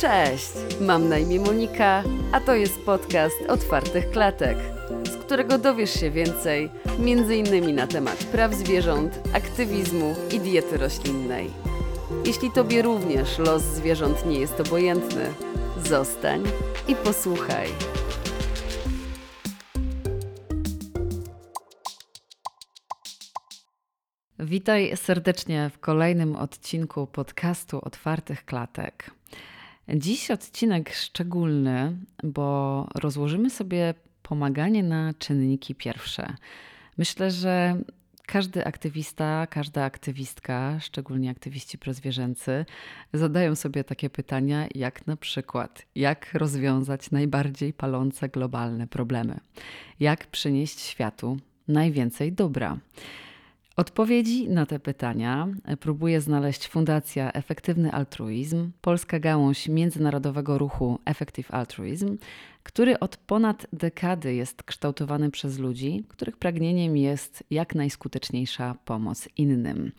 Cześć, mam na imię Monika, a to jest podcast Otwartych Klatek, z którego dowiesz się więcej, m.in. na temat praw zwierząt, aktywizmu i diety roślinnej. Jeśli Tobie również los zwierząt nie jest obojętny, zostań i posłuchaj. Witaj serdecznie w kolejnym odcinku podcastu Otwartych Klatek. Dziś odcinek szczególny, bo rozłożymy sobie pomaganie na czynniki pierwsze. Myślę, że każdy aktywista, każda aktywistka, szczególnie aktywiści prozwierzęcy, zadają sobie takie pytania, jak na przykład, jak rozwiązać najbardziej palące globalne problemy, jak przynieść światu najwięcej dobra. Odpowiedzi na te pytania próbuje znaleźć Fundacja Efektywny Altruizm, polska gałąź międzynarodowego ruchu Effective Altruism, który od ponad dekady jest kształtowany przez ludzi, których pragnieniem jest jak najskuteczniejsza pomoc innym.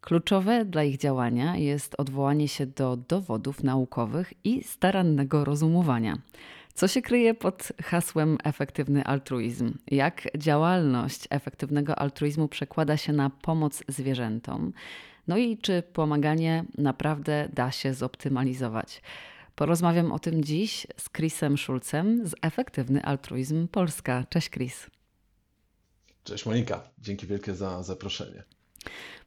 Kluczowe dla ich działania jest odwołanie się do dowodów naukowych i starannego rozumowania. Co się kryje pod hasłem efektywny altruizm? Jak działalność efektywnego altruizmu przekłada się na pomoc zwierzętom? No i czy pomaganie naprawdę da się zoptymalizować? Porozmawiam o tym dziś z Chrisem Schulzem z Efektywny Altruizm Polska. Cześć Chris. Cześć Monika, dzięki wielkie za zaproszenie.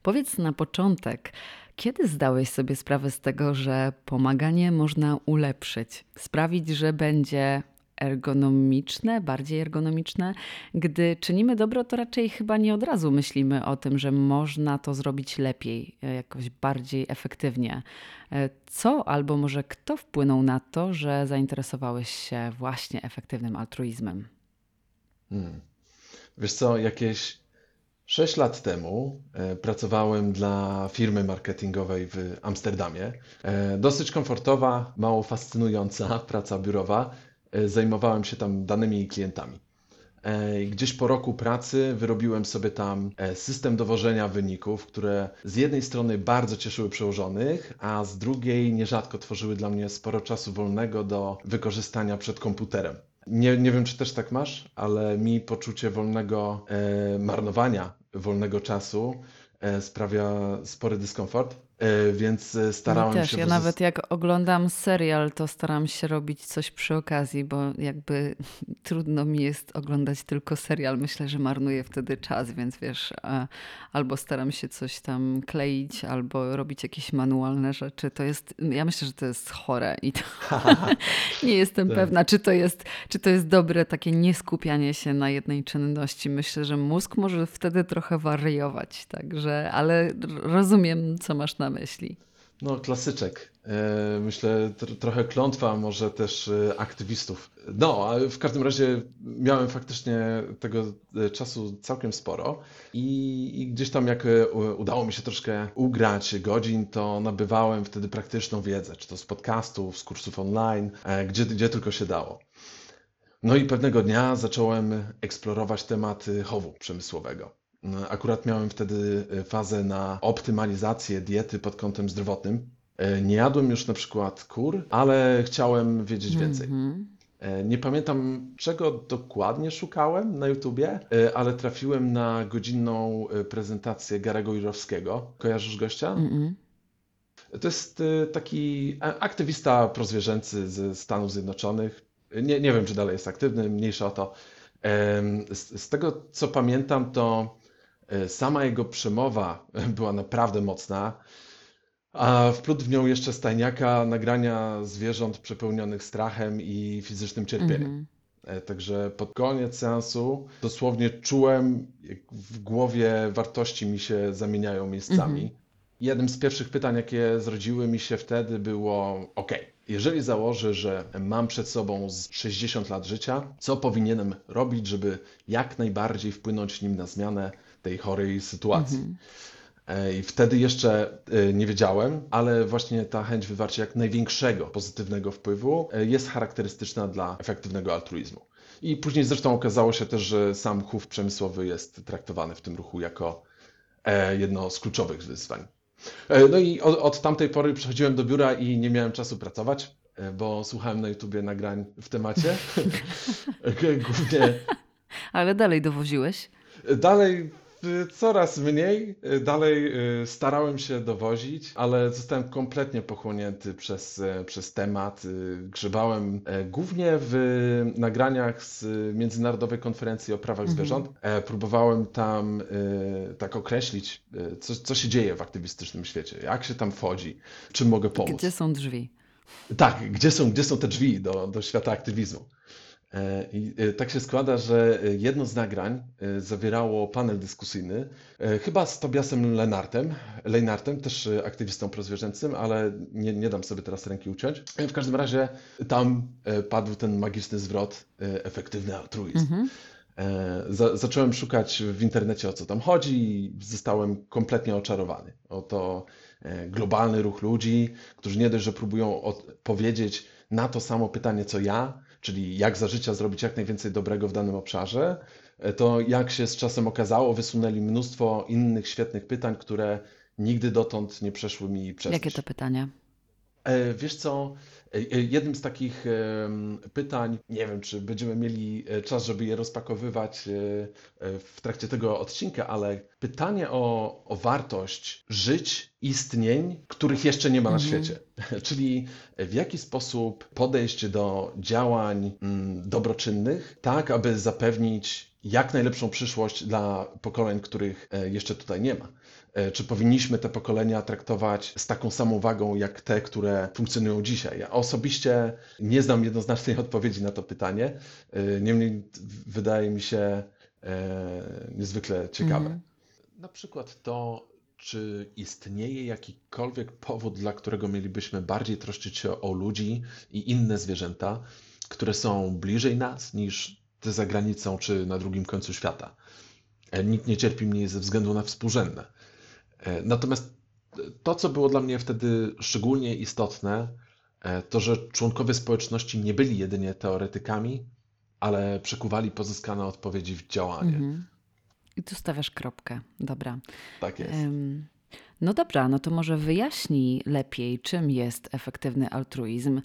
Powiedz na początek, kiedy zdałeś sobie sprawę z tego, że pomaganie można ulepszyć, sprawić, że będzie ergonomiczne, bardziej ergonomiczne? Gdy czynimy dobro, to raczej chyba nie od razu myślimy o tym, że można to zrobić lepiej, e, jakoś bardziej efektywnie. E, co albo może kto wpłynął na to, że zainteresowałeś się właśnie efektywnym altruizmem? Hmm. Wiesz co, jakieś Sześć lat temu e, pracowałem dla firmy marketingowej w Amsterdamie. E, dosyć komfortowa, mało fascynująca praca biurowa. E, zajmowałem się tam danymi klientami. Gdzieś po roku pracy wyrobiłem sobie tam system dowożenia wyników, które z jednej strony bardzo cieszyły przełożonych, a z drugiej nierzadko tworzyły dla mnie sporo czasu wolnego do wykorzystania przed komputerem. Nie, nie wiem, czy też tak masz, ale mi poczucie wolnego e, marnowania wolnego czasu e, sprawia spory dyskomfort. E, więc e, starałem też. się... Ja nawet jak oglądam serial, to staram się robić coś przy okazji, bo jakby trudno mi jest oglądać tylko serial. Myślę, że marnuję wtedy czas, więc wiesz, albo staram się coś tam kleić, albo robić jakieś manualne rzeczy. To jest, ja myślę, że to jest chore i to nie jestem tak. pewna, czy to, jest, czy to jest dobre takie nieskupianie się na jednej czynności. Myślę, że mózg może wtedy trochę wariować, także, ale rozumiem, co masz na na myśli? No, klasyczek. E, myślę, trochę klątwa może też e, aktywistów. No, w każdym razie miałem faktycznie tego e, czasu całkiem sporo i, i gdzieś tam jak udało mi się troszkę ugrać godzin, to nabywałem wtedy praktyczną wiedzę, czy to z podcastów, z kursów online, gdzie, gdzie tylko się dało. No i pewnego dnia zacząłem eksplorować temat chowu przemysłowego. Akurat miałem wtedy e, fazę na optymalizację diety pod kątem zdrowotnym. E, nie jadłem już na przykład kur, ale chciałem wiedzieć więcej. Mm -hmm. Nie pamiętam, czego dokładnie szukałem na YouTubie, ale trafiłem na godzinną prezentację Garego Jurowskiego. Kojarzysz gościa? Mm -mm. To jest taki aktywista prozwierzęcy ze Stanów Zjednoczonych. Nie, nie wiem, czy dalej jest aktywny, mniejsza o to. Z, z tego, co pamiętam, to sama jego przemowa była naprawdę mocna, a wplótł w nią jeszcze stajniaka nagrania zwierząt przepełnionych strachem i fizycznym cierpieniem. Mm-hmm. Także pod koniec seansu dosłownie czułem, jak w głowie wartości mi się zamieniają miejscami. Mm-hmm. Jednym z pierwszych pytań, jakie zrodziły mi się wtedy było: OK, jeżeli założę, że mam przed sobą 60 lat życia, co powinienem robić, żeby jak najbardziej wpłynąć nim na zmianę tej chorej sytuacji. Mhm. I wtedy jeszcze e, nie wiedziałem, ale właśnie ta chęć wywarcia jak największego pozytywnego wpływu e, jest charakterystyczna dla efektywnego altruizmu. I później zresztą okazało się też, że sam chów przemysłowy jest traktowany w tym ruchu jako e, jedno z kluczowych wyzwań. No i od, od tamtej pory przychodziłem do biura i nie miałem czasu pracować. e, bo słuchałem na YouTubie nagrań w temacie. Głównie Ale dalej dowoziłeś. dalej coraz mniej, y, dalej y, starałem się dowozić, ale zostałem kompletnie pochłonięty przez, e, przez temat. Y, Grzebałem e, głównie w nagraniach z Międzynarodowej Konferencji o prawach Mhm. zwierząt. E, Próbowałem tam tak określić, co, co się dzieje w aktywistycznym świecie, jak się tam wchodzi, czym mogę pomóc. Gdzie są drzwi? Tak, gdzie są, gdzie są te drzwi do, do świata aktywizmu? E, I e, tak się składa, że e, jedno z nagrań zawierało panel dyskusyjny, chyba z Tobiasem Lenartem, Leinartem, też aktywistą prozwierzęcym, ale nie, nie dam sobie teraz ręki uciąć. W każdym razie tam padł ten magiczny zwrot, efektywny altruizm. Mhm. Za, zacząłem szukać w internecie o co tam chodzi i zostałem kompletnie oczarowany. Oto globalny ruch ludzi, którzy nie dość, że próbują odpowiedzieć na to samo pytanie co ja, czyli jak za życia zrobić jak najwięcej dobrego w danym obszarze, e, to jak się z czasem okazało, wysunęli mnóstwo innych świetnych pytań, które nigdy dotąd nie przeszły mi przez Jakie to pytania? E, Wiesz co, e, e, jednym z takich pytań, nie wiem, czy będziemy mieli czas, żeby je rozpakowywać w trakcie tego odcinka, ale pytanie o, o wartość żyć, istnień, których jeszcze nie ma na Mhm. świecie. Czyli w jaki sposób podejść do działań mm, dobroczynnych, tak aby zapewnić jak najlepszą przyszłość dla pokoleń, których e, jeszcze tutaj nie ma. E, Czy powinniśmy te pokolenia traktować z taką samą wagą jak te, które funkcjonują dzisiaj? Ja osobiście nie znam jednoznacznej odpowiedzi na to pytanie. E, Niemniej wydaje mi się niezwykle ciekawe. Mhm. Na przykład to, czy istnieje jakikolwiek powód, dla którego mielibyśmy bardziej troszczyć się o ludzi i inne zwierzęta, które są bliżej nas niż za granicą czy na drugim końcu świata. E, Nikt nie cierpi mniej ze względu na współrzędne. E, Natomiast to, co było dla mnie wtedy szczególnie istotne, e, to, że członkowie społeczności nie byli jedynie teoretykami, ale przekuwali pozyskane odpowiedzi w działanie. Mhm. I tu stawiasz kropkę. Dobra. Tak jest. No dobra, no to może wyjaśnij lepiej, czym jest efektywny altruizm.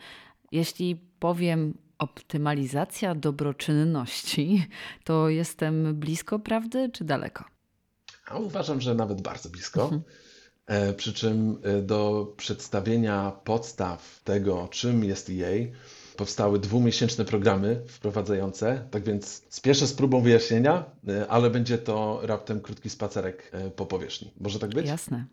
Jeśli powiem optymalizacja dobroczynności, to jestem blisko prawdy czy daleko? A uważam, że nawet bardzo blisko. Mhm. E, Przy czym e, do przedstawienia podstaw tego, czym jest EA, powstały dwumiesięczne programy wprowadzające. Tak więc spieszę z próbą wyjaśnienia, e, ale będzie to raptem krótki spacerek po powierzchni. Może tak być? Jasne.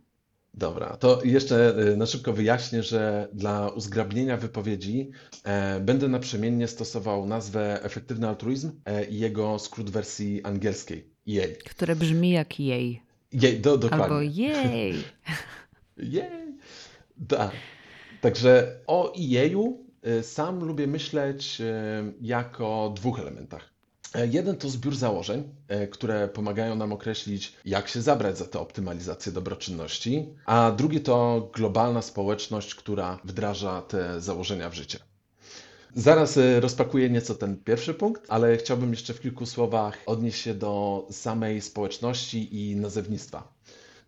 Dobra, to jeszcze e, na szybko wyjaśnię, że dla uzgrabnienia wypowiedzi e, będę naprzemiennie stosował nazwę efektywny altruizm e, i jego skrót wersji angielskiej EA. Które brzmi jak jej. Jej, do, dokładnie. Albo jej. Jej! Tak. Także o EA-u y, sam lubię myśleć y, jako o dwóch elementach. E, Jeden to zbiór założeń, e, które pomagają nam określić, jak się zabrać za tę optymalizację dobroczynności, a drugi to globalna społeczność, która wdraża te założenia w życie. Zaraz e, rozpakuję nieco ten pierwszy punkt, ale chciałbym jeszcze w kilku słowach odnieść się do samej społeczności i nazewnictwa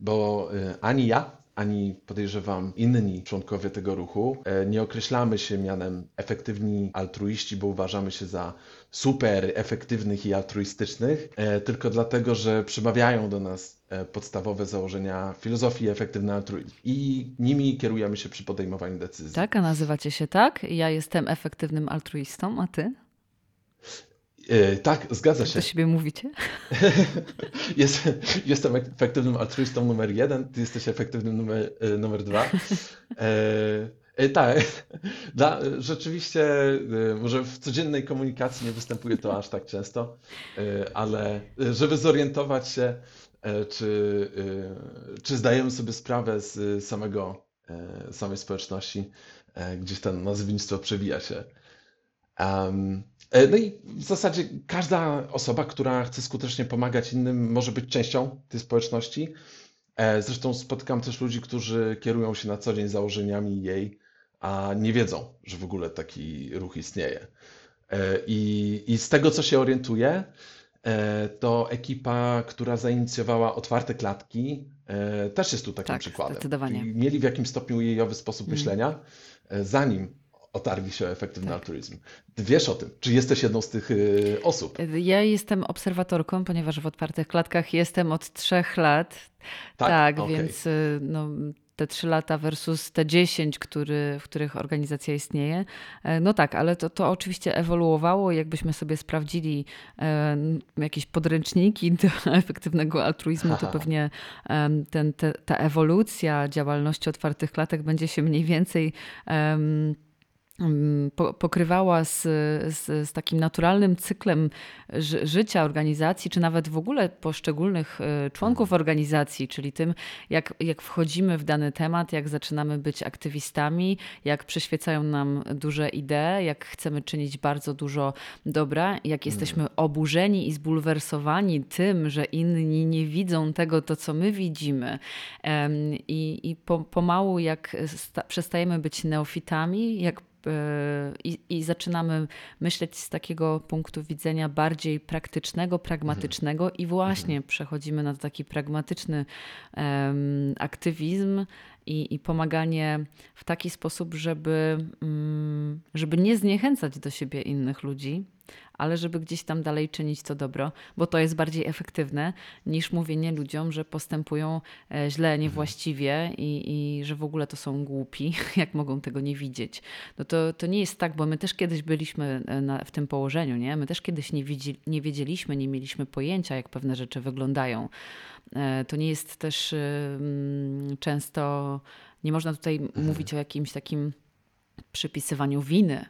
bo ani ja, ani podejrzewam inni członkowie tego ruchu e, nie określamy się mianem efektywni altruiści, bo uważamy się za super efektywnych i altruistycznych, e, tylko dlatego, że przemawiają do nas e, podstawowe założenia filozofii efektywny altruizm i nimi kierujemy się przy podejmowaniu decyzji. Tak, a nazywacie się tak? Ja jestem efektywnym altruistą, a ty? E, Tak, zgadza się. siebie mówicie? Jest, jestem efektywnym altruistą numer jeden, ty jesteś efektywnym numer, e, numer dwa. E, tak, Dla, rzeczywiście, może w codziennej komunikacji nie występuje to aż tak często, ale żeby zorientować się, czy, czy zdajemy sobie sprawę z samego, samej społeczności, gdzieś tam nazewnictwo przewija się. E, No i w zasadzie każda osoba, która chce skutecznie pomagać innym, może być częścią tej społeczności. E, Zresztą spotykam też ludzi, którzy kierują się na co dzień założeniami jej, a nie wiedzą, że w ogóle taki ruch istnieje. E, I, i z tego, co się orientuję, to ekipa, która zainicjowała otwarte klatki, też jest tu takim Tak, przykładem. Mieli w jakimś stopniu jejowy sposób Mm. myślenia, zanim otarli się o efektywny tak. altruizm. Ty wiesz o tym. Czy jesteś jedną z tych y, osób? Ja jestem obserwatorką, ponieważ w otwartych klatkach jestem od trzech lat. Tak, tak okay. więc y, no, te trzy lata versus te dziesięć, który, w których organizacja istnieje. E, no tak, ale to, to oczywiście ewoluowało. Jakbyśmy sobie sprawdzili e, jakieś podręczniki do efektywnego altruizmu, to pewnie ten, te, ta ewolucja działalności otwartych klatek będzie się mniej więcej Mm, pokrywała z, z, z, takim naturalnym cyklem życia organizacji, czy nawet w ogóle poszczególnych e, członków mhm. organizacji, czyli tym, jak, jak wchodzimy w dany temat, jak zaczynamy być aktywistami, jak przyświecają nam duże idee, jak chcemy czynić bardzo dużo dobra, jak jesteśmy mhm. oburzeni i zbulwersowani tym, że inni nie widzą tego, to co my widzimy. I, i po, pomału, jak przestajemy być neofitami, jak i, i, zaczynamy myśleć z takiego punktu widzenia bardziej praktycznego, pragmatycznego i właśnie mhm. przechodzimy na taki pragmatyczny um, aktywizm i, i, pomaganie w taki sposób, żeby, um, żeby nie zniechęcać do siebie innych ludzi, ale żeby gdzieś tam dalej czynić to dobro, bo to jest bardziej efektywne niż mówienie ludziom, że postępują e, źle, niewłaściwie i, i że w ogóle to są głupi, jak mogą tego nie widzieć. No to, to nie jest tak, bo my też kiedyś byliśmy e, na, w tym położeniu, nie? My też kiedyś nie, widzi, nie wiedzieliśmy, nie mieliśmy pojęcia, jak pewne rzeczy wyglądają. E, to nie jest też często, nie można tutaj mhm. mówić o jakimś takim przypisywaniu winy,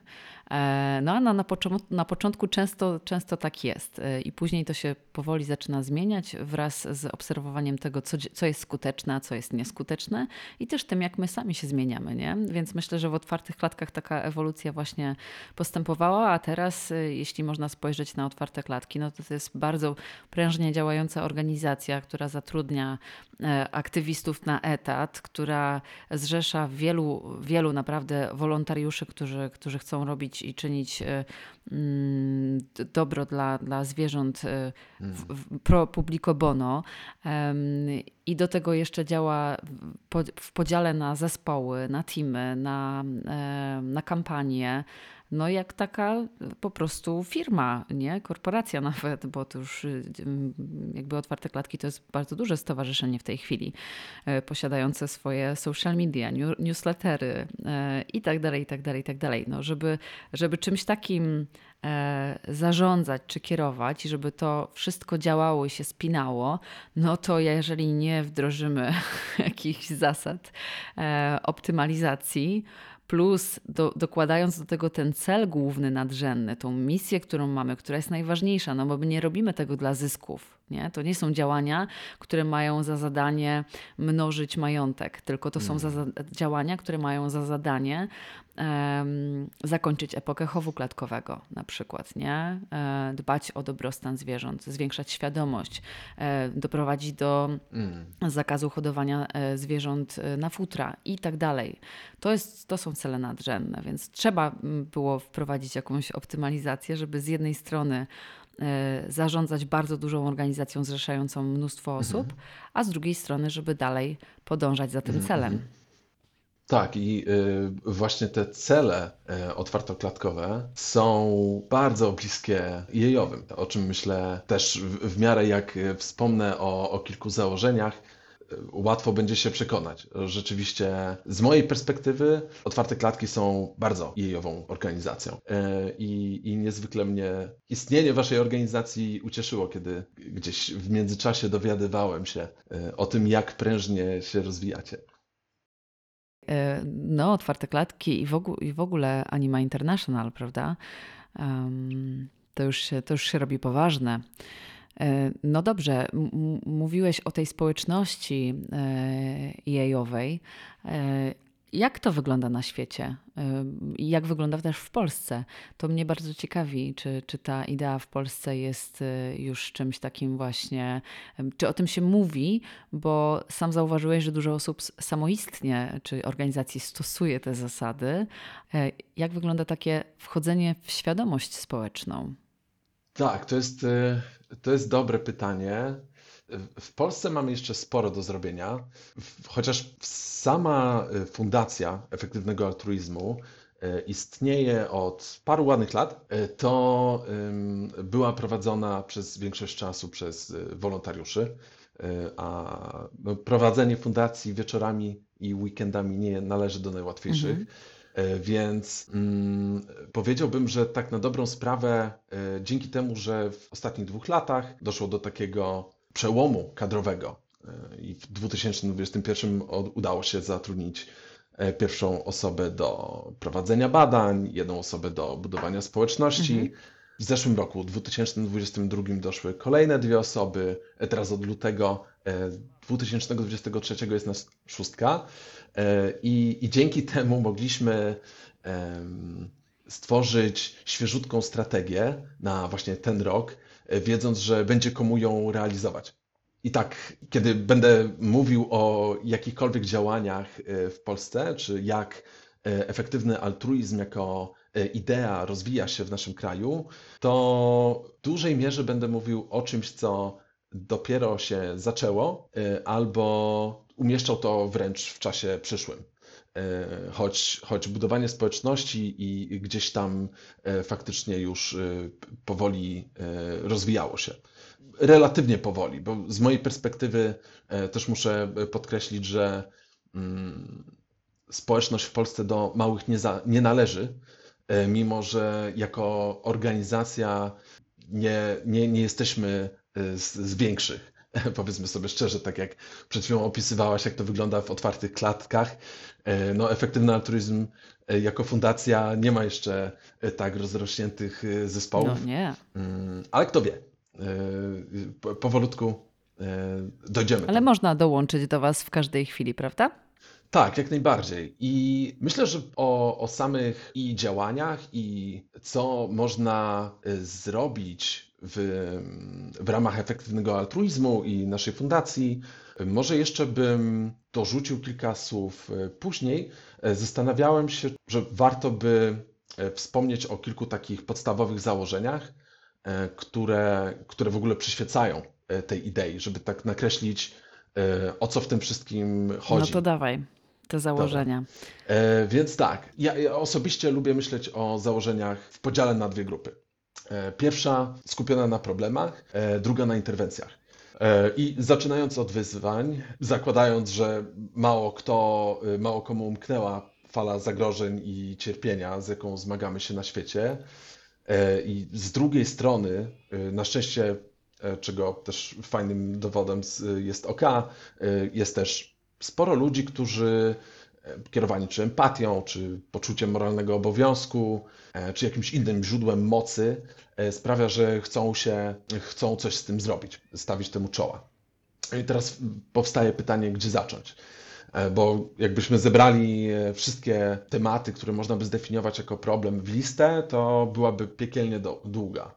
no a na, na, na początku często, często tak jest e, i później to się powoli zaczyna zmieniać wraz z obserwowaniem tego, co, co jest skuteczne, a co jest nieskuteczne i też tym, jak my sami się zmieniamy. Nie? Więc myślę, że w otwartych klatkach taka ewolucja właśnie postępowała, a teraz, e, jeśli można spojrzeć na otwarte klatki, no to to jest bardzo prężnie działająca organizacja, która zatrudnia aktywistów na etat, która zrzesza wielu, wielu naprawdę wolontariuszy, którzy, którzy chcą robić i czynić e, mm, dobro dla, dla zwierząt e, w, pro publico bono. I do tego jeszcze działa w podziale na zespoły, na teamy, na, na kampanie no jak taka po prostu firma, nie? Korporacja nawet, bo to już y, jakby Otwarte Klatki to jest bardzo duże stowarzyszenie w tej chwili, e, posiadające swoje social media, newslettery e, i tak dalej, i tak dalej, i tak dalej. No, żeby, żeby czymś takim e, zarządzać czy kierować i żeby to wszystko działało i się spinało, no to jeżeli nie wdrożymy jakichś zasad optymalizacji, plus do, dokładając do tego ten cel główny, nadrzędny, tą misję, którą mamy, która jest najważniejsza, no bo my nie robimy tego dla zysków. Nie? To nie są działania, które mają za zadanie mnożyć majątek, tylko to są za, mm. działania, które mają za zadanie um, zakończyć epokę chowu klatkowego na przykład, nie? E, dbać o dobrostan zwierząt, zwiększać świadomość, e, doprowadzić do mm. zakazu hodowania e, zwierząt e, na futra i tak dalej. To, jest, to są cele nadrzędne, więc trzeba było wprowadzić jakąś optymalizację, żeby z jednej strony zarządzać bardzo dużą organizacją zrzeszającą mnóstwo mhm. osób, mhm. a z drugiej strony, żeby dalej podążać za tym mhm. celem. Mhm. Tak, i y, właśnie te cele y, otwartoklatkowe są bardzo bliskie jejowym, o czym myślę też w, w miarę jak wspomnę o, o kilku założeniach, łatwo będzie się przekonać. Rzeczywiście, z mojej perspektywy, otwarte klatki są bardzo jejową organizacją. E, I, I niezwykle mnie istnienie Waszej organizacji ucieszyło, kiedy gdzieś w międzyczasie dowiadywałem się e, o tym, jak prężnie się rozwijacie. E, no, otwarte klatki i w, ogóle, i w ogóle Anima International, prawda? Um, to, już się, to już się robi poważne. E, no dobrze, mówiłeś o tej społeczności EA-owej. E, jak to wygląda na świecie e, jak wygląda też w Polsce? To mnie bardzo ciekawi, czy, czy ta idea w Polsce jest już czymś takim właśnie, czy o tym się mówi, bo sam zauważyłeś, że dużo osób samoistnie czy organizacji stosuje te zasady. Jak wygląda takie wchodzenie w świadomość społeczną? Tak, to jest to jest dobre pytanie. W Polsce mamy jeszcze sporo do zrobienia, chociaż sama y, fundacja efektywnego altruizmu istnieje od paru ładnych lat, to była prowadzona przez większość czasu przez wolontariuszy. A no, prowadzenie fundacji wieczorami i weekendami nie należy do najłatwiejszych. Mhm. E, więc mm, powiedziałbym, że tak na dobrą sprawę, e, dzięki temu, że w ostatnich dwóch latach doszło do takiego przełomu kadrowego e, i w 2021 udało się zatrudnić pierwszą osobę do prowadzenia badań, jedną osobę do budowania społeczności. Mhm. W zeszłym roku, w 2022, doszły kolejne dwie osoby. Teraz od lutego 2023 jest nas szóstka. E, I, I dzięki temu mogliśmy stworzyć świeżutką strategię na właśnie ten rok, e, wiedząc, że będzie komu ją realizować. I tak, kiedy będę mówił o jakichkolwiek działaniach e, w Polsce, czy jak efektywny altruizm jako idea rozwija się w naszym kraju, to w dużej mierze będę mówił o czymś, co dopiero się zaczęło, albo umieszczał to wręcz w czasie przyszłym. E, choć, choć budowanie społeczności i gdzieś tam e, faktycznie już e, powoli rozwijało się. Relatywnie powoli, bo z mojej perspektywy też muszę podkreślić, że mm, społeczność w Polsce do małych nie, za, nie należy, mimo że jako organizacja nie, nie, nie jesteśmy z, z większych. powiedzmy sobie szczerze, tak jak przed chwilą opisywałaś, jak to wygląda w otwartych klatkach, e, no efektywny altruizm e, jako fundacja nie ma jeszcze e, tak rozrośniętych zespołów. No nie. Mm, ale kto wie, powolutku dojdziemy. Ale tam. można dołączyć do Was w każdej chwili, prawda? Tak, jak najbardziej. I myślę, że o, o samych i działaniach, i co można zrobić w, w ramach efektywnego altruizmu i naszej fundacji. Może jeszcze bym dorzucił kilka słów e, później. E, zastanawiałem się, że warto by wspomnieć o kilku takich podstawowych założeniach, które, które w ogóle przyświecają tej idei, żeby tak nakreślić, o co w tym wszystkim chodzi. No to dawaj te założenia. więc tak, ja, ja osobiście lubię myśleć o założeniach w podziale na dwie grupy. E, pierwsza skupiona na problemach, e, druga na interwencjach. E, I zaczynając od wyzwań, zakładając, że mało kto, mało komu umknęła fala zagrożeń i cierpienia, z jaką zmagamy się na świecie. I z drugiej strony, na szczęście, czego też fajnym dowodem jest OK, jest też sporo ludzi, którzy kierowani czy empatią, czy poczuciem moralnego obowiązku, e, czy jakimś innym źródłem mocy, e, sprawia, że chcą się, chcą coś z tym zrobić, stawić temu czoła. I teraz powstaje pytanie, gdzie zacząć? E, bo jakbyśmy zebrali wszystkie tematy, które można by zdefiniować jako problem w listę, to byłaby piekielnie długa.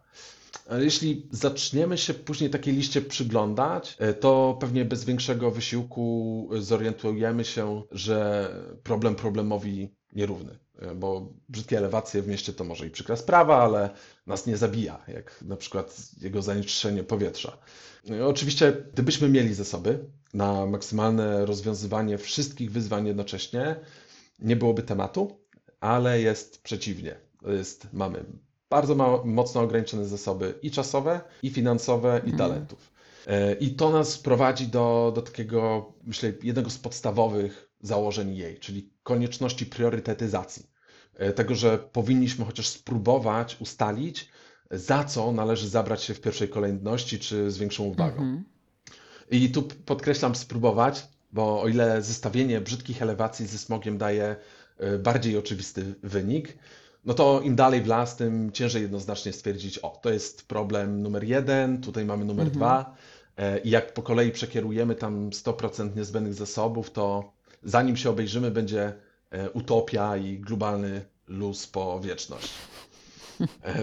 Jeśli zaczniemy się później takiej liście przyglądać, e, to pewnie bez większego wysiłku zorientujemy się, że problem problemowi nierówny. E, bo brzydkie elewacje w mieście to może i przykra sprawa, ale nas nie zabija, jak na przykład jego zanieczyszczenie powietrza. No oczywiście, gdybyśmy mieli zasoby na maksymalne rozwiązywanie wszystkich wyzwań jednocześnie, nie byłoby tematu, ale jest przeciwnie. Jest, mamy bardzo mało, mocno ograniczone zasoby i czasowe, i finansowe, i mhm. talentów. E, I to nas prowadzi do, do takiego, myślę, jednego z podstawowych założeń jej, czyli konieczności priorytetyzacji. E, tego, że powinniśmy chociaż spróbować ustalić, za co należy zabrać się w pierwszej kolejności, czy z większą uwagą. Mhm. I tu podkreślam spróbować, bo o ile zestawienie brzydkich elewacji ze smogiem daje e, bardziej oczywisty wynik, no to im dalej w las, tym ciężej jednoznacznie stwierdzić, o, to jest problem numer jeden, tutaj mamy numer mhm. dwa. E, I jak po kolei przekierujemy tam 100% niezbędnych zasobów, to zanim się obejrzymy, będzie e, utopia i globalny luz po wieczność. E,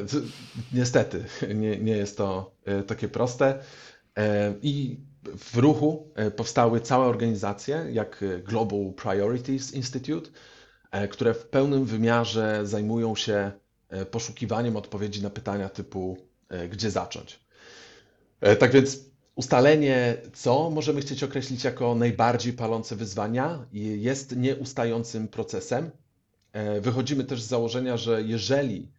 niestety, nie, nie jest to takie proste. I w ruchu powstały całe organizacje, jak Global Priorities Institute, które w pełnym wymiarze zajmują się e, poszukiwaniem odpowiedzi na pytania typu e, gdzie zacząć. Tak więc ustalenie, co możemy chcieć określić jako najbardziej palące wyzwania, jest nieustającym procesem, wychodzimy też z założenia, że jeżeli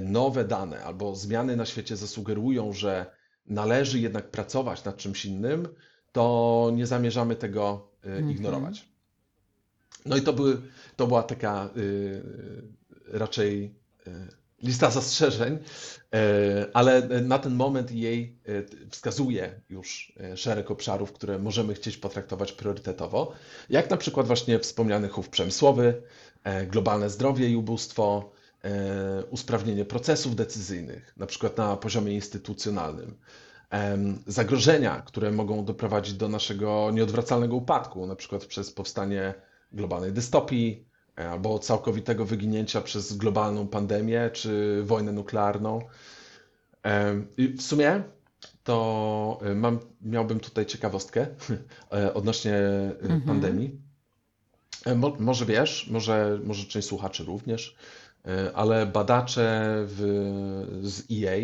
nowe dane albo zmiany na świecie zasugerują, że należy jednak pracować nad czymś innym, to nie zamierzamy tego mhm. ignorować. No i to, były, to była taka y, raczej y, lista zastrzeżeń, y, ale na ten moment jej y, wskazuje już y, szereg obszarów, które możemy chcieć potraktować priorytetowo, jak na przykład właśnie wspomniany chów przemysłowy, e, globalne zdrowie i ubóstwo, e, usprawnienie procesów decyzyjnych, na przykład na poziomie instytucjonalnym, zagrożenia, które mogą doprowadzić do naszego nieodwracalnego upadku, na przykład przez powstanie globalnej dystopii, e, albo całkowitego wyginięcia przez globalną pandemię czy wojnę nuklearną. I w sumie to e, mam, miałbym tutaj ciekawostkę e, odnośnie mhm. pandemii. Mo, może wiesz, może, może część słuchaczy również, ale badacze w, z EA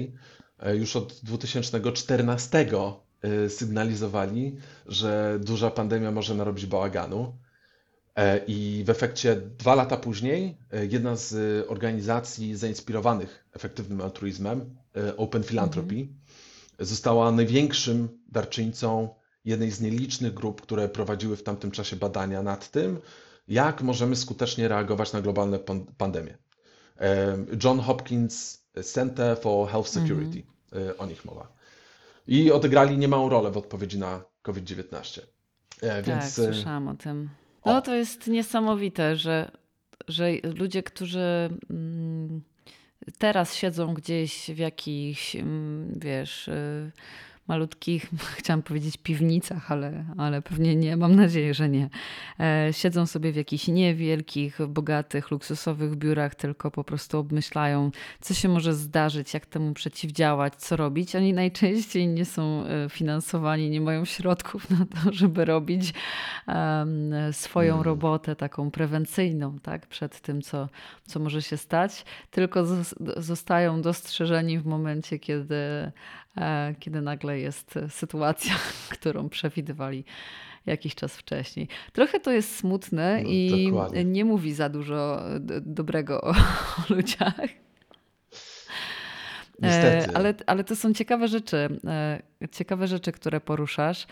już od 2014 sygnalizowali, że duża pandemia może narobić bałaganu. E, I w efekcie dwa lata później e, jedna z organizacji zainspirowanych efektywnym altruizmem, e, Open Philanthropy, -hmm. została największym darczyńcą jednej z nielicznych grup, które prowadziły w tamtym czasie badania nad tym, jak możemy skutecznie reagować na globalne pandemie. John Hopkins Center for Health mhm. Security, -hmm. o nich mowa. I odegrali niemałą rolę w odpowiedzi na COVID-19. Tak, Więc... słyszałam o tym. No to jest niesamowite, że, że ludzie, którzy mm, teraz siedzą gdzieś w jakichś, mm, wiesz, y, malutkich, chciałam powiedzieć piwnicach, ale, ale pewnie nie, mam nadzieję, że nie. E, siedzą sobie w jakichś niewielkich, bogatych, luksusowych biurach, tylko po prostu obmyślają, co się może zdarzyć, jak temu przeciwdziałać, co robić. Oni najczęściej nie są e, finansowani, nie mają środków na to, żeby robić swoją mm. robotę taką prewencyjną, tak, przed tym, co, co może się stać, tylko zostają dostrzeżeni w momencie, kiedy E, kiedy nagle jest sytuacja, którą przewidywali jakiś czas wcześniej. Trochę to jest smutne no, i dokładnie. nie mówi za dużo dobrego o, o ludziach. Niestety. E, ale, ale to są ciekawe rzeczy, e, ciekawe rzeczy, które poruszasz.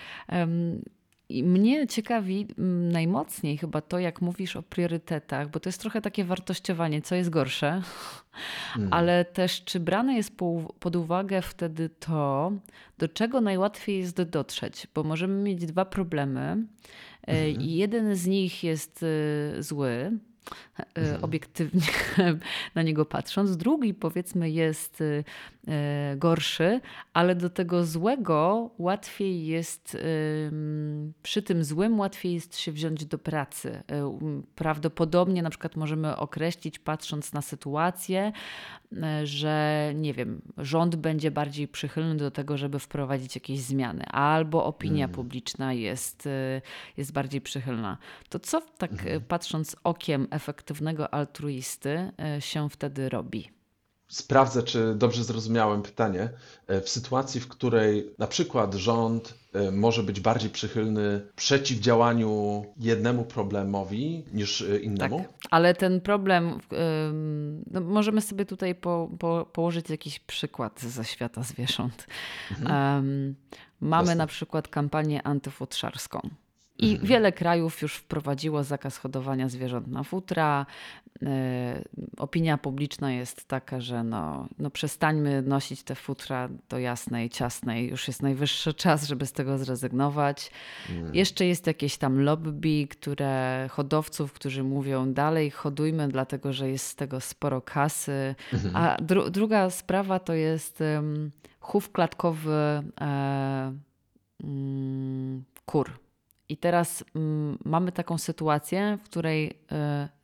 I mnie ciekawi mm, najmocniej chyba to, jak mówisz o priorytetach, bo to jest trochę takie wartościowanie, co jest gorsze, hmm. ale też czy brane jest pod uwagę wtedy to, do czego najłatwiej jest dotrzeć, bo możemy mieć dwa problemy e, mhm. jeden z nich jest e, zły, mhm. obiektywnie na niego patrząc. Drugi, powiedzmy, jest e, gorszy, ale do tego złego łatwiej jest, przy tym złym łatwiej jest się wziąć do pracy. E, prawdopodobnie na przykład możemy określić, patrząc na sytuację, że nie wiem, rząd będzie bardziej przychylny do tego, żeby wprowadzić jakieś zmiany, albo opinia mm. publiczna jest, jest bardziej przychylna. To co tak mm. patrząc okiem altruisty e, się wtedy robi? Sprawdzę, czy dobrze zrozumiałem pytanie. E, w sytuacji, w której na przykład rząd e, może być bardziej przychylny przeciwdziałaniu jednemu problemowi niż innemu? Tak, ale ten problem, no możemy sobie tutaj po, po, położyć jakiś przykład ze świata zwierząt. Mhm. Um, mamy Jasne. na przykład kampanię antyfutrzarską. I mhm. wiele krajów już wprowadziło zakaz hodowania zwierząt na futra. E, opinia publiczna jest taka, że no, no przestańmy nosić te futra do jasnej, ciasnej. Już jest najwyższy czas, żeby z tego zrezygnować. Mm. Jeszcze jest jakieś tam lobby, które hodowców, którzy mówią dalej hodujmy, dlatego że jest z tego sporo kasy. Mhm. A dru druga sprawa to jest um, chów klatkowy e, um, kur i teraz mm, mamy taką sytuację, w której y,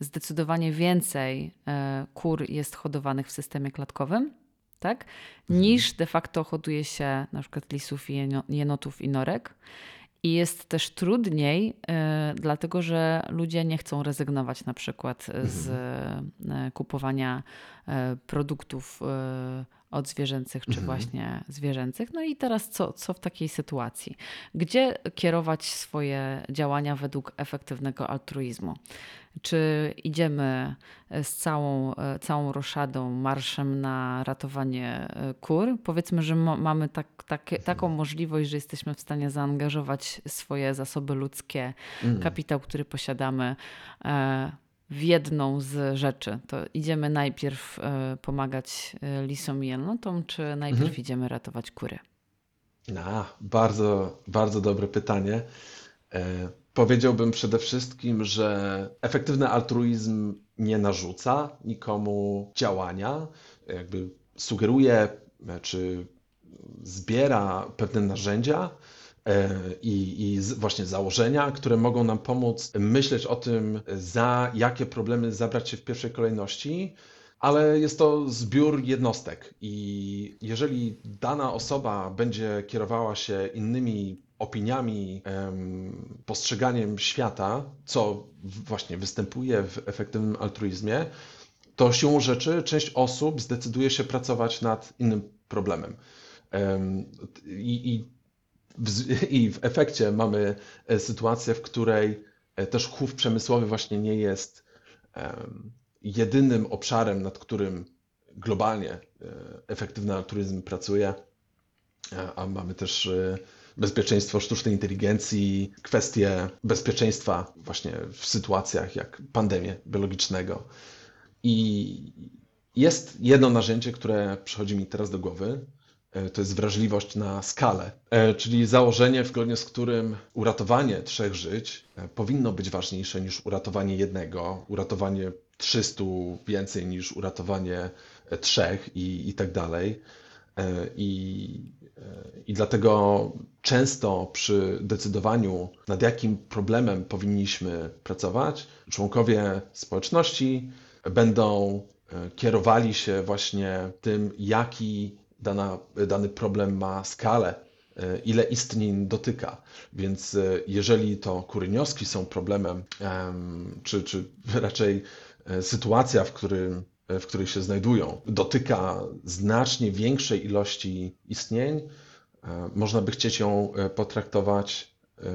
zdecydowanie więcej y, kur jest hodowanych w systemie klatkowym, tak? Mhm. niż de facto hoduje się na przykład lisów, jenotów i norek. I jest też trudniej, y, dlatego że ludzie nie chcą rezygnować na przykład z mhm. kupowania produktów od zwierzęcych, czy mhm. właśnie zwierzęcych. No i teraz co, co w takiej sytuacji? Gdzie kierować swoje działania według efektywnego altruizmu? Czy idziemy z całą, całą roszadą, marszem na ratowanie e, kur? Powiedzmy, że mamy tak, tak, taką możliwość, że jesteśmy w stanie zaangażować swoje zasoby ludzkie, mm. kapitał, który posiadamy e, w jedną z rzeczy. To idziemy najpierw e, pomagać lisom i jelnotom, czy najpierw mhm. idziemy ratować kury? A, bardzo, bardzo dobre pytanie. Powiedziałbym przede wszystkim, że efektywny altruizm nie narzuca nikomu działania, jakby sugeruje czy zbiera pewne narzędzia e, i, i właśnie założenia, które mogą nam pomóc myśleć o tym, za jakie problemy zabrać się w pierwszej kolejności, ale jest to zbiór jednostek i jeżeli dana osoba będzie kierowała się innymi opiniami, postrzeganiem świata, co właśnie występuje w efektywnym altruizmie, to siłą rzeczy część osób zdecyduje się pracować nad innym problemem. I, i, i w efekcie mamy e, sytuację, w której e, też chów przemysłowy właśnie nie jest jedynym obszarem, nad którym globalnie e, efektywny altruizm pracuje, a mamy też bezpieczeństwo sztucznej inteligencji, kwestie bezpieczeństwa właśnie w sytuacjach jak pandemię biologicznego. I jest jedno narzędzie, które przychodzi mi teraz do głowy. E, to jest wrażliwość na skalę, e, czyli założenie, zgodnie z którym uratowanie trzech żyć e, powinno być ważniejsze niż uratowanie jednego, uratowanie 300 więcej niż uratowanie trzech i, i tak dalej. I i dlatego często przy decydowaniu, nad jakim problemem powinniśmy pracować, członkowie społeczności będą kierowali się właśnie tym, jaki dana, dany problem ma skalę, e, ile istnień dotyka. Więc e, jeżeli to kurynioski są problemem, czy, czy raczej sytuacja, w którym E, w której się znajdują, dotyka znacznie większej ilości istnień, e, można by chcieć ją e, potraktować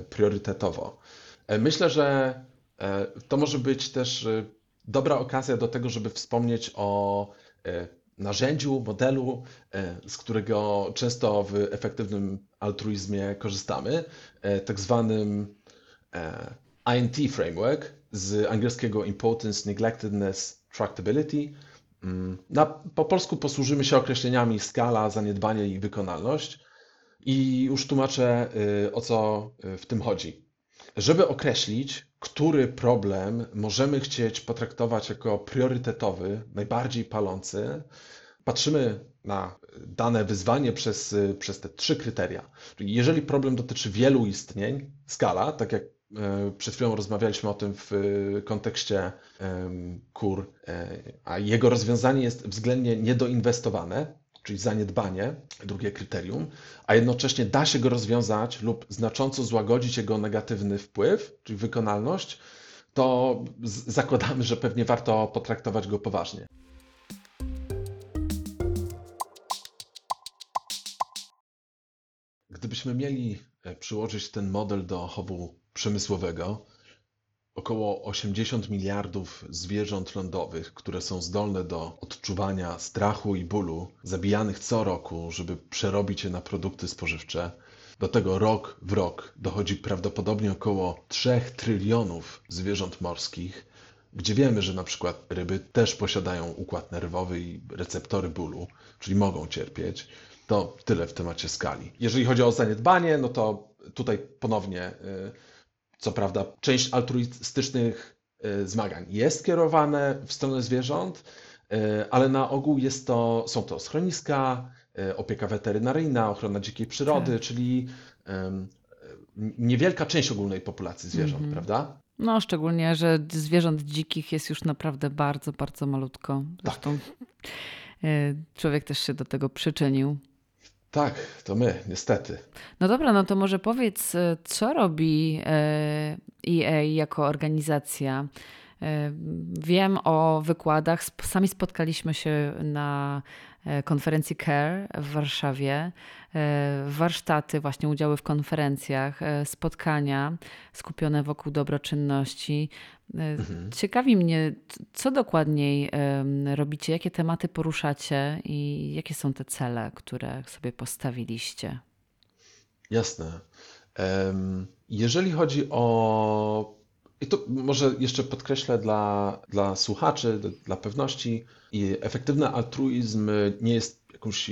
priorytetowo. Myślę, że to może być też dobra okazja do tego, żeby wspomnieć o narzędziu, modelu, z którego często w efektywnym altruizmie korzystamy, tak zwanym INT framework z angielskiego Importance, Neglectedness, Tractability. Mm, na, po polsku posłużymy się określeniami skala, zaniedbanie i wykonalność. I już tłumaczę, y, o co y, w tym chodzi. Żeby określić, który problem możemy chcieć potraktować jako priorytetowy, najbardziej palący, patrzymy na dane wyzwanie przez, przez te trzy kryteria. Czyli jeżeli problem dotyczy wielu istnień, skala, tak jak E, przed chwilą rozmawialiśmy o tym w e, kontekście kur, e, a jego rozwiązanie jest względnie niedoinwestowane, czyli zaniedbanie, drugie kryterium, a jednocześnie da się go rozwiązać lub znacząco złagodzić jego negatywny wpływ, czyli wykonalność, to zakładamy, że pewnie warto potraktować go poważnie. Gdybyśmy mieli przyłożyć ten model do chowu przemysłowego około 80 miliardów zwierząt lądowych, które są zdolne do odczuwania strachu i bólu, zabijanych co roku, żeby przerobić je na produkty spożywcze. Do tego rok w rok dochodzi prawdopodobnie około 3 trylionów zwierząt morskich, gdzie wiemy, że na przykład ryby też posiadają układ nerwowy i receptory bólu, czyli mogą cierpieć. To tyle w temacie skali. Jeżeli chodzi o zaniedbanie, no to tutaj ponownie. Yy, co prawda, część altruistycznych e, zmagań jest kierowane w stronę zwierząt, e, ale na ogół jest to, są to schroniska, e, opieka weterynaryjna, ochrona dzikiej przyrody, tak. czyli niewielka część ogólnej populacji zwierząt, mm -hmm. prawda? No, szczególnie, że zwierząt dzikich jest już naprawdę bardzo, bardzo malutko. Tak. Zresztą tak. człowiek też się do tego przyczynił. Tak, to my, niestety. No dobra, no to może powiedz, e, co robi EA e jako organizacja Wiem o wykładach, sami spotkaliśmy się na e, konferencji CARE w Warszawie, e, warsztaty, właśnie udziały w konferencjach, e, spotkania skupione wokół dobroczynności. Mhm. Ciekawi mnie, co dokładniej robicie, jakie tematy poruszacie i jakie są te cele, które sobie postawiliście. Jasne. Jeżeli chodzi o i to może jeszcze podkreślę dla, dla słuchaczy, dla pewności, efektywny altruizm nie jest jakąś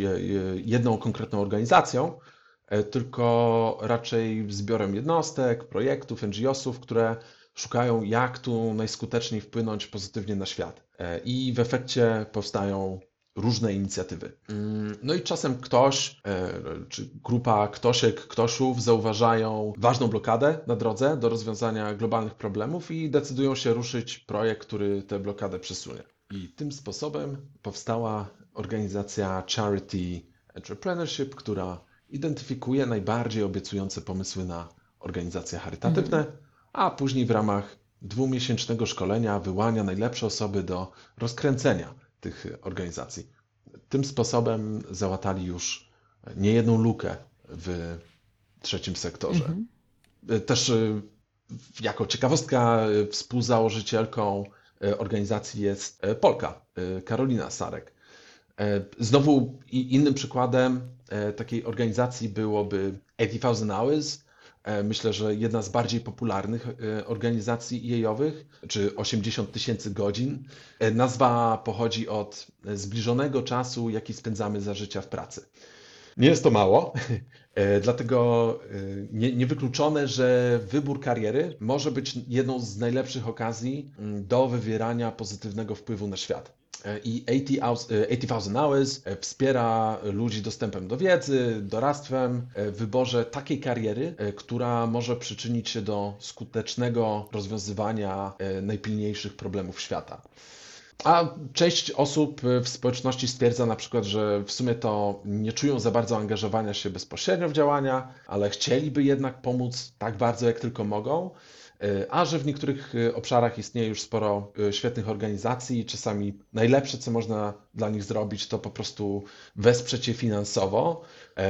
jedną konkretną organizacją, e, tylko raczej zbiorem jednostek, projektów, NGO-sów, które szukają, jak tu najskuteczniej wpłynąć pozytywnie na świat. E, I w efekcie powstają różne inicjatywy. Mm, no i czasem ktoś, e, czy grupa ktośek, ktoszów zauważają ważną blokadę na drodze do rozwiązania globalnych problemów i decydują się ruszyć projekt, który tę blokadę przesunie. I tym sposobem powstała organizacja Charity Entrepreneurship, która identyfikuje najbardziej obiecujące pomysły na organizacje charytatywne, mhm. a później w ramach dwumiesięcznego szkolenia wyłania najlepsze osoby do rozkręcenia tych organizacji. Tym sposobem załatali już niejedną lukę w trzecim sektorze. Mhm. Też y, jako ciekawostka y, współzałożycielką y, organizacji jest Polka, Karolina Sarek. Znowu innym przykładem takiej organizacji byłoby 80,000 Hours, myślę, że jedna z bardziej popularnych e, organizacji jejowych, czy 80 tysięcy godzin. E, nazwa pochodzi od zbliżonego czasu, jaki spędzamy za życia w pracy. Nie jest to mało, dlatego nie, niewykluczone, że wybór kariery może być jedną z najlepszych okazji mm, do wywierania pozytywnego wpływu na świat. I 80,000 e, Hours e, wspiera ludzi dostępem do wiedzy, doradztwem, e, w wyborze takiej kariery, która może przyczynić się do skutecznego rozwiązywania najpilniejszych problemów świata. A część osób w społeczności stwierdza na przykład, że w sumie to nie czują za bardzo angażowania się bezpośrednio w działania, ale chcieliby jednak pomóc tak bardzo, jak tylko mogą. E, a że w niektórych e, obszarach istnieje już sporo e, świetnych organizacji, czasami najlepsze, co można dla nich zrobić, to po prostu wesprzeć je finansowo.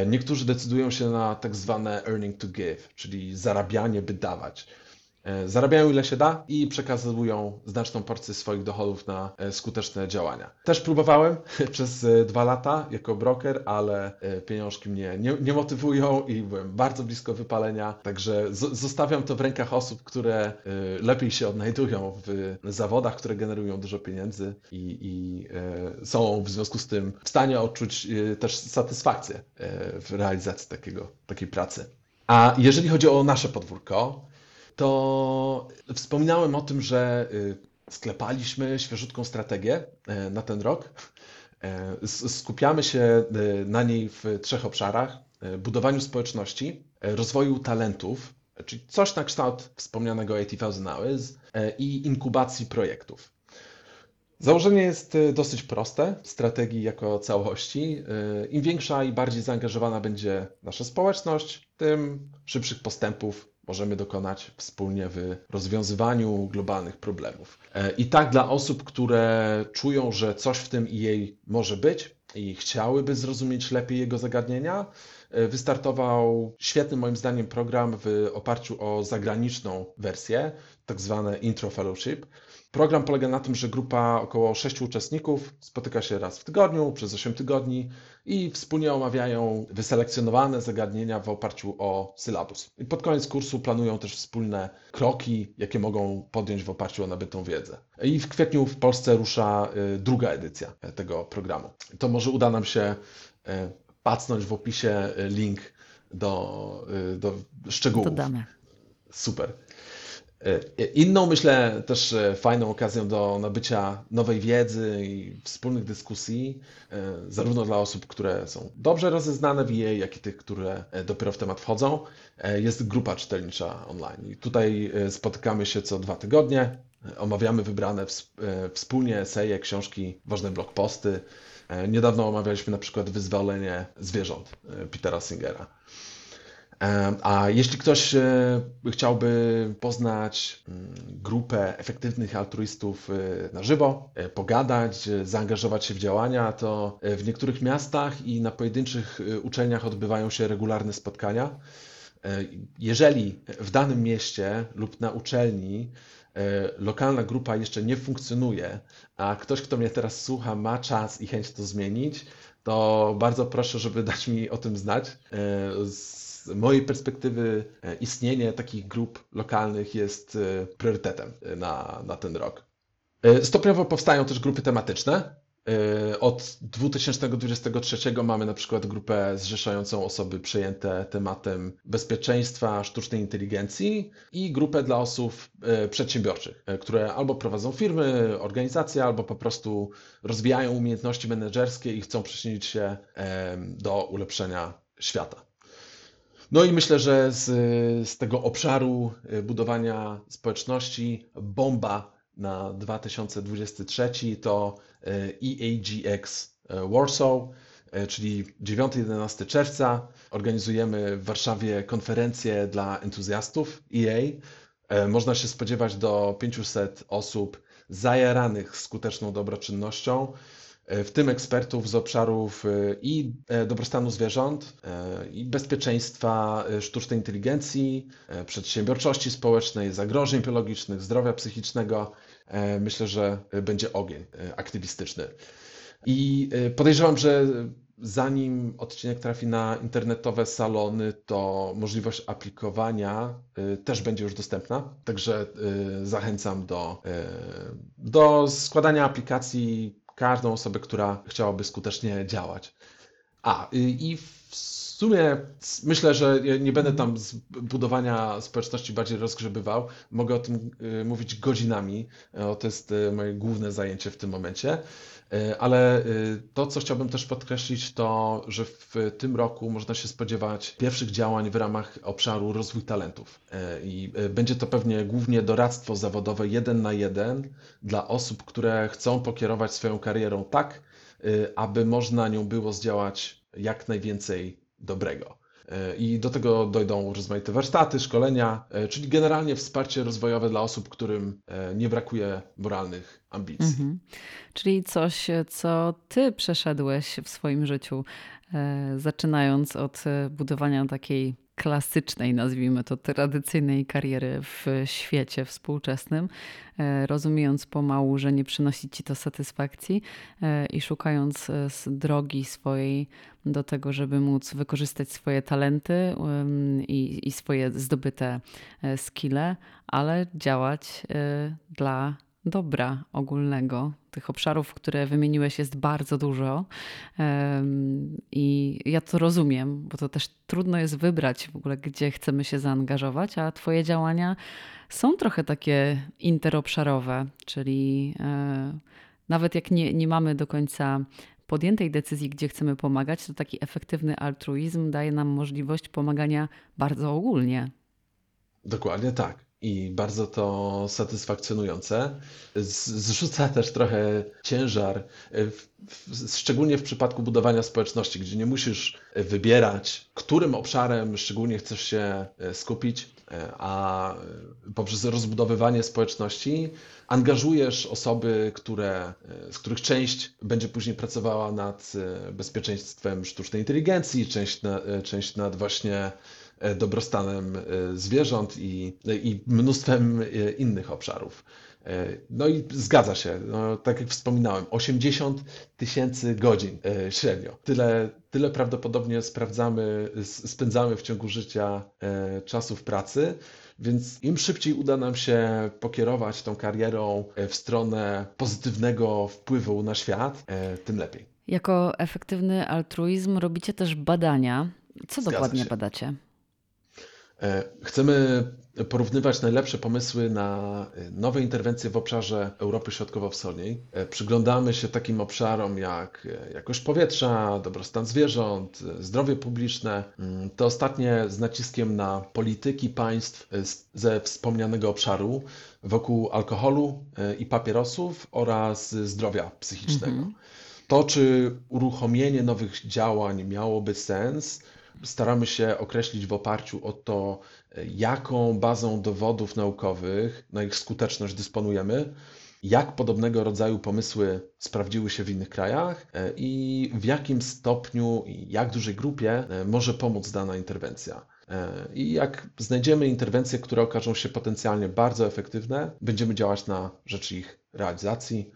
Niektórzy decydują się na tak zwane earning to give, czyli zarabianie, by dawać. E, zarabiają ile się da i przekazują znaczną porcję swoich dochodów na e, skuteczne działania. Też próbowałem przez e, dwa lata jako broker, ale pieniążki mnie nie, nie motywują i byłem bardzo blisko wypalenia, także zostawiam to w rękach osób, które lepiej się odnajdują w zawodach, które generują dużo pieniędzy i, i są w związku z tym w stanie odczuć też satysfakcję w realizacji takiego, takiej pracy. A jeżeli chodzi o nasze podwórko, to wspominałem o tym, że y, sklepaliśmy świeżutką strategię e, na ten rok. E, skupiamy się y, na niej w trzech obszarach: e, budowaniu społeczności, rozwoju talentów, czyli coś na kształt wspomnianego 80,000 Hours i inkubacji projektów. Założenie jest dosyć proste, strategii jako całości. Im większa i bardziej zaangażowana będzie nasza społeczność, tym szybszych postępów możemy dokonać wspólnie w rozwiązywaniu globalnych problemów. E, I tak dla osób, które czują, że coś w tym i jej może być i chciałyby zrozumieć lepiej jego zagadnienia, e, wystartował świetny moim zdaniem program w oparciu o zagraniczną wersję, tak zwane Intro Fellowship. Program polega na tym, że grupa około sześciu uczestników spotyka się raz w tygodniu przez 8 tygodni i wspólnie omawiają wyselekcjonowane zagadnienia w oparciu o sylabus. I pod koniec kursu planują też wspólne kroki, jakie mogą podjąć w oparciu o nabytą wiedzę. I w kwietniu w Polsce rusza y, druga edycja tego programu. To może uda nam się y, pacnąć w opisie y, link do, do szczegółów. Dodamy. Super. E, inną, myślę, też e, fajną okazją do nabycia nowej wiedzy i wspólnych dyskusji, e, zarówno dla osób, które są dobrze rozeznane w jej, jak i tych, które dopiero w temat wchodzą, jest grupa czytelnicza online. I tutaj spotykamy się co dwa tygodnie, omawiamy wybrane wspólnie eseje, książki, ważne blogposty. Niedawno omawialiśmy na przykład Wyzwolenie zwierząt Petera Singera. A jeśli ktoś chciałby poznać mm, grupę efektywnych altruistów na żywo, pogadać, zaangażować się w działania, to w niektórych miastach i na pojedynczych uczelniach odbywają się regularne spotkania. Jeżeli w danym mieście lub na uczelni E, lokalna grupa jeszcze nie funkcjonuje, a ktoś, kto mnie teraz słucha, ma czas i chęć to zmienić, to bardzo proszę, żeby dać mi o tym znać. E, z mojej perspektywy e, istnienie takich grup lokalnych jest priorytetem na, na ten rok. Stopniowo powstają też grupy tematyczne. Od 2023 mamy na przykład grupę zrzeszającą osoby przejęte tematem bezpieczeństwa sztucznej inteligencji i grupę dla osób przedsiębiorczych, które albo prowadzą firmy, organizacje, albo po prostu rozwijają umiejętności menedżerskie i chcą przyczynić się do ulepszenia świata. No i myślę, że z, z tego obszaru budowania społeczności bomba na 2023 to EAGX e, Warsaw, czyli 9-11 czerwca. Organizujemy w Warszawie konferencję dla entuzjastów EA. Można się spodziewać do 500 osób zajaranych skuteczną dobroczynnością, w tym ekspertów z obszarów i dobrostanu zwierząt, i bezpieczeństwa sztucznej inteligencji, przedsiębiorczości społecznej, zagrożeń biologicznych, zdrowia psychicznego, E, myślę, że będzie ogień e, aktywistyczny. I e, podejrzewam, że zanim odcinek trafi na internetowe salony, to możliwość aplikowania też będzie już dostępna. Także zachęcam do, do składania aplikacji każdą osobę, która chciałaby skutecznie działać. A i w sumie myślę, że nie będę tam z budowania społeczności bardziej rozgrzebywał. Mogę o tym y, mówić godzinami. To jest y, moje główne zajęcie w tym momencie. Y, ale to, co chciałbym też podkreślić, to, że w tym roku można się spodziewać pierwszych działań w ramach obszaru rozwój talentów. I będzie to pewnie głównie doradztwo zawodowe jeden na jeden dla osób, które chcą pokierować swoją karierą tak, aby można nią było zdziałać jak najwięcej dobrego. E, I do tego dojdą rozmaite warsztaty, szkolenia, e, czyli generalnie wsparcie rozwojowe dla osób, którym e, nie brakuje moralnych ambicji. Mhm. Czyli coś, co ty przeszedłeś w swoim życiu, zaczynając od budowania takiej klasycznej, nazwijmy to tradycyjnej kariery w świecie współczesnym, e, rozumiejąc pomału, że nie przynosi ci to satysfakcji e, i szukając e, drogi swojej do tego, żeby móc wykorzystać swoje talenty i, i swoje zdobyte skille, ale działać dla dobra ogólnego. Tych obszarów, które wymieniłeś, jest bardzo dużo. I ja to rozumiem, bo to też trudno jest wybrać w ogóle, gdzie chcemy się zaangażować, a Twoje działania są trochę takie interobszarowe, czyli e, nawet jak nie, nie mamy do końca podjętej decyzji, gdzie chcemy pomagać, to taki efektywny altruizm daje nam możliwość pomagania bardzo ogólnie. Dokładnie tak i bardzo to satysfakcjonujące. Zrzuca też trochę ciężar, w, w, szczególnie w przypadku budowania społeczności, gdzie nie musisz wybierać, którym obszarem szczególnie chcesz się e, skupić, e, a poprzez rozbudowywanie społeczności angażujesz osoby, które, e, z których część będzie później pracowała nad bezpieczeństwem sztucznej inteligencji, część, na, część nad właśnie E, dobrostanem e, zwierząt i, i mnóstwem e, innych obszarów. No i zgadza się, no, tak jak wspominałem, 80 tysięcy godzin średnio. Tyle, tyle prawdopodobnie sprawdzamy, spędzamy w ciągu życia czasu w pracy, więc im szybciej uda nam się pokierować tą karierą w stronę pozytywnego wpływu na świat, tym lepiej. Jako efektywny altruizm robicie też badania. Co Zgadza dokładnie się. badacie? E, chcemy porównywać najlepsze pomysły na e, nowe interwencje w obszarze Europy Środkowo-Wschodniej. E, przyglądamy się takim obszarom jak jakość powietrza, dobrostan zwierząt, zdrowie publiczne. Mm, te ostatnie z naciskiem na polityki państw ze wspomnianego obszaru wokół alkoholu i papierosów oraz zdrowia psychicznego. Mhm. To, czy uruchomienie nowych działań miałoby sens, staramy się określić w oparciu o to, jaką bazą dowodów naukowych na ich skuteczność dysponujemy, jak podobnego rodzaju pomysły sprawdziły się w innych krajach e, i w jakim stopniu i jak dużej grupie e, może pomóc dana interwencja. E, I jak znajdziemy interwencje, które okażą się potencjalnie bardzo efektywne, będziemy działać na rzecz ich realizacji.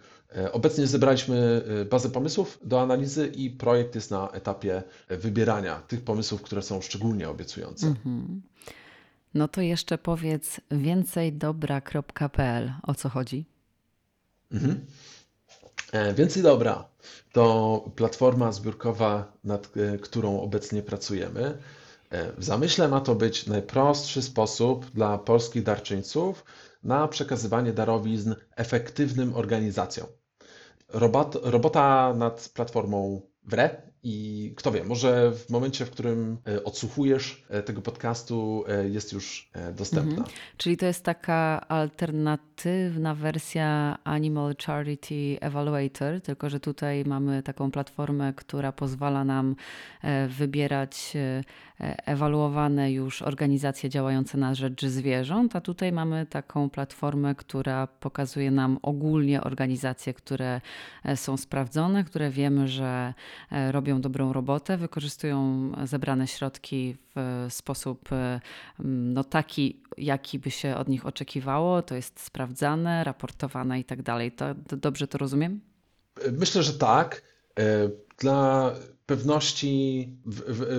Obecnie zebraliśmy bazę pomysłów do analizy i projekt jest na etapie wybierania tych pomysłów, które są szczególnie obiecujące. Mhm. No to jeszcze powiedz więcejdobra.pl. O co chodzi? Mhm. E, więcej dobra to platforma zbiórkowa, nad e, którą obecnie pracujemy. E, w zamyśle ma to być najprostszy sposób dla polskich darczyńców na przekazywanie darowizn efektywnym organizacjom. Robot, robota nad platformą WRE i kto wie, może w momencie, w którym e, odsłuchujesz e, tego podcastu, e, jest już dostępna. Mhm. Czyli to jest taka alternatywna wersja Animal Charity Evaluator, tylko że tutaj mamy taką platformę, która pozwala nam wybierać ewaluowane już organizacje działające na rzecz zwierząt, a tutaj mamy taką platformę, która pokazuje nam ogólnie organizacje, które są sprawdzone, które wiemy, że robią robią dobrą robotę, wykorzystują zebrane środki w sposób e, no, taki, jaki by się od nich oczekiwało. To jest sprawdzane, raportowane i tak dalej. Dobrze to rozumiem? Myślę, że tak. E, dla pewności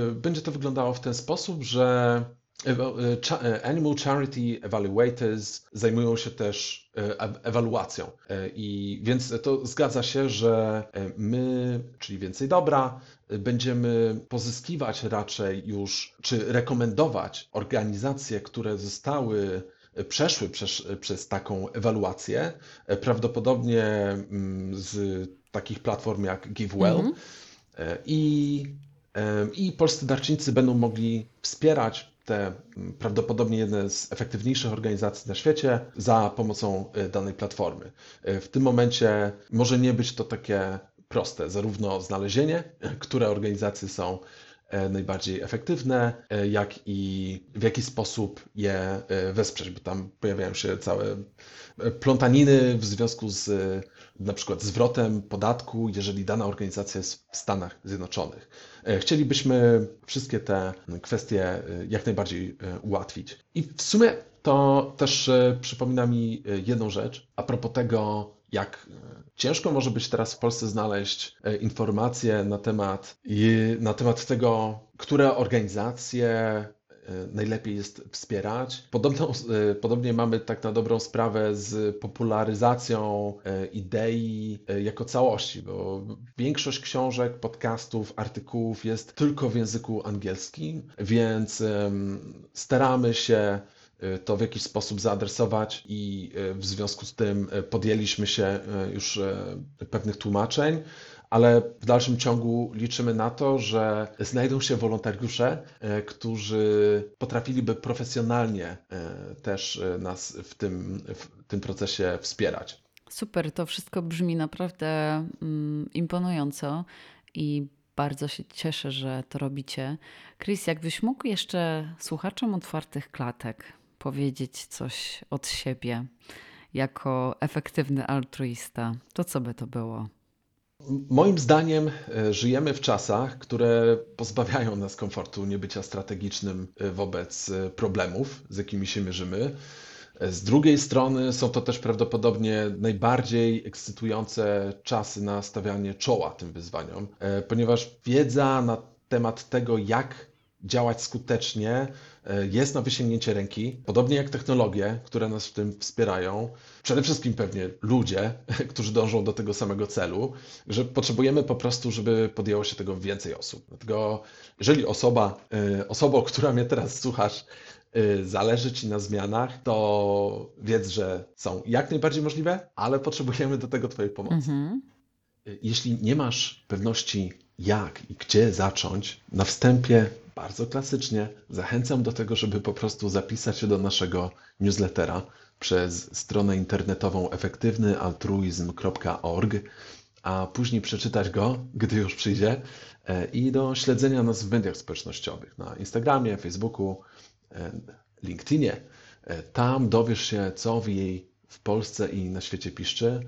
e, będzie to wyglądało w ten sposób, że Animal Charity Evaluators zajmują się też e, ewaluacją. E, I więc to zgadza się, że my, czyli więcej dobra, będziemy pozyskiwać raczej już, czy rekomendować organizacje, które zostały przeszły przez, przez taką ewaluację, prawdopodobnie mm, z takich platform jak GiveWell. Mm -hmm. I, I polscy darczyńcy będą mogli wspierać te mm, prawdopodobnie jedne z efektywniejszych organizacji na świecie za pomocą e, danej platformy. E, w tym momencie może nie być to takie proste, zarówno znalezienie, które organizacje są e, najbardziej efektywne, jak i w jaki sposób je wesprzeć, bo tam pojawiają się całe plątaniny w związku z na przykład zwrotem podatku, jeżeli dana organizacja jest w Stanach Zjednoczonych. E, chcielibyśmy wszystkie te kwestie e, jak najbardziej e, ułatwić. I w sumie to też przypomina mi jedną rzecz a propos tego, jak ciężko może być teraz w Polsce znaleźć informacje na temat, na temat tego, które organizacje najlepiej jest wspierać. Podobną, e, podobnie mamy tak na dobrą sprawę z popularyzacją e, idei jako całości, bo większość książek, podcastów, artykułów jest tylko w języku angielskim, więc staramy się to w jakiś sposób zaadresować i w związku z tym podjęliśmy się już pewnych tłumaczeń ale w dalszym ciągu liczymy na to, że znajdą się wolontariusze, e, którzy potrafiliby profesjonalnie e, też e, nas w tym, w tym procesie wspierać. Super, to wszystko brzmi naprawdę mm, imponująco i bardzo się cieszę, że to robicie. Chris, jakbyś mógł jeszcze słuchaczom otwartych klatek powiedzieć coś od siebie jako efektywny altruista, to co by to było? Moim zdaniem e, żyjemy w czasach, które pozbawiają nas komfortu niebycia strategicznym e, wobec e, problemów, z jakimi się mierzymy. Z drugiej strony są to też prawdopodobnie najbardziej ekscytujące czasy na stawianie czoła tym wyzwaniom, ponieważ wiedza na temat tego, jak działać skutecznie, e, jest na wysięgnięcie ręki, podobnie jak technologie, które nas w tym wspierają. Przede wszystkim pewnie ludzie, którzy dążą do tego samego celu, że potrzebujemy po prostu, żeby podjęło się tego więcej osób. Dlatego, jeżeli osoba, e, osobą, która mnie teraz słuchasz, e, zależy Ci na zmianach, to wiedz, że są jak najbardziej możliwe, ale potrzebujemy do tego Twojej pomocy. Mhm. Jeśli nie masz pewności, jak i gdzie zacząć, na wstępie bardzo klasycznie zachęcam do tego, żeby po prostu zapisać się do naszego newslettera przez stronę internetową efektywnyaltruizm.org a później przeczytać go, gdy już przyjdzie, e, i do śledzenia nas w mediach społecznościowych na Instagramie, Facebooku, e, LinkedInie. E, Tam dowiesz się, co w jej w Polsce i na świecie piszczy,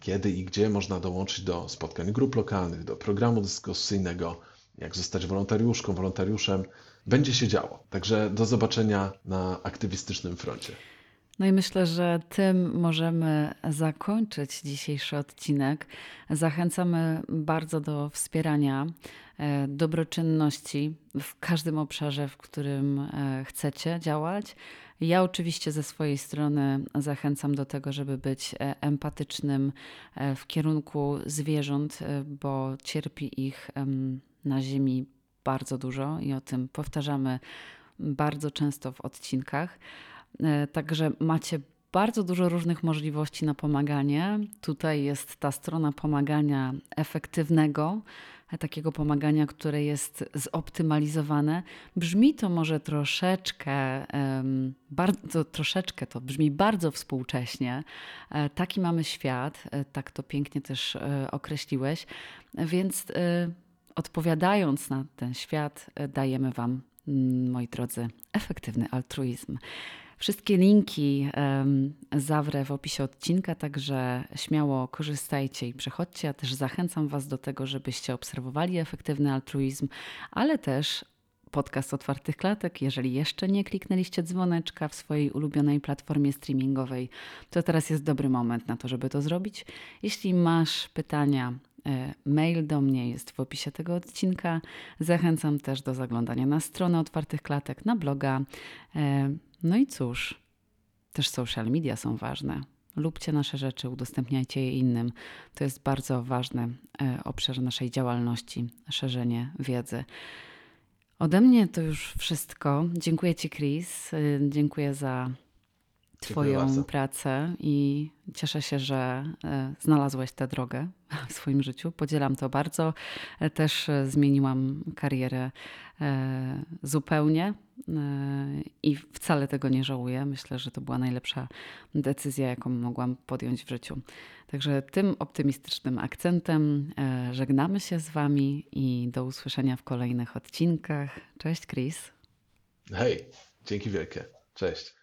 kiedy i gdzie można dołączyć do spotkań grup lokalnych, do programu dyskusyjnego, jak zostać wolontariuszką, wolontariuszem. Będzie się działo. Także do zobaczenia na aktywistycznym froncie. No i myślę, że tym możemy zakończyć dzisiejszy odcinek. Zachęcamy bardzo do wspierania e, dobroczynności w każdym obszarze, w którym e, chcecie działać. Ja oczywiście ze swojej strony zachęcam do tego, żeby być e, empatycznym w kierunku zwierząt, bo cierpi ich na Ziemi bardzo dużo i o tym powtarzamy bardzo często w odcinkach. E, także macie bardzo dużo różnych możliwości na pomaganie. Tutaj jest ta strona pomagania efektywnego, e, takiego pomagania, które jest zoptymalizowane. Brzmi to może troszeczkę, bardzo troszeczkę to brzmi bardzo współcześnie. E, taki mamy świat, tak to pięknie też określiłeś, więc odpowiadając na ten świat, dajemy Wam, mm, moi drodzy, efektywny altruizm. Wszystkie linki um, zawrę w opisie odcinka, także śmiało korzystajcie i przechodźcie. Ja też zachęcam Was do tego, żebyście obserwowali efektywny altruizm, ale też podcast Otwartych Klatek. Jeżeli jeszcze nie kliknęliście dzwoneczka w swojej ulubionej platformie streamingowej, to teraz jest dobry moment na to, żeby to zrobić. Jeśli masz pytania, e, Mail do mnie jest w opisie tego odcinka. Zachęcam też do zaglądania na stronę Otwartych Klatek, na bloga. E, no i cóż, też social media są ważne. Lubcie nasze rzeczy, udostępniajcie je innym. To jest bardzo ważny e, obszar naszej działalności, szerzenie wiedzy. Ode mnie to już wszystko. Dziękuję Ci, Chris. E, dziękuję za Twoją pracę i cieszę się, że e, znalazłeś tę drogę w swoim życiu. Podzielam to bardzo. E, też e, zmieniłam karierę zupełnie i wcale tego nie żałuję. Myślę, że to była najlepsza decyzja, jaką mogłam podjąć w życiu. Także tym optymistycznym akcentem żegnamy się z Wami i do usłyszenia w kolejnych odcinkach. Cześć, Chris. Hej, dzięki wielkie. Cześć.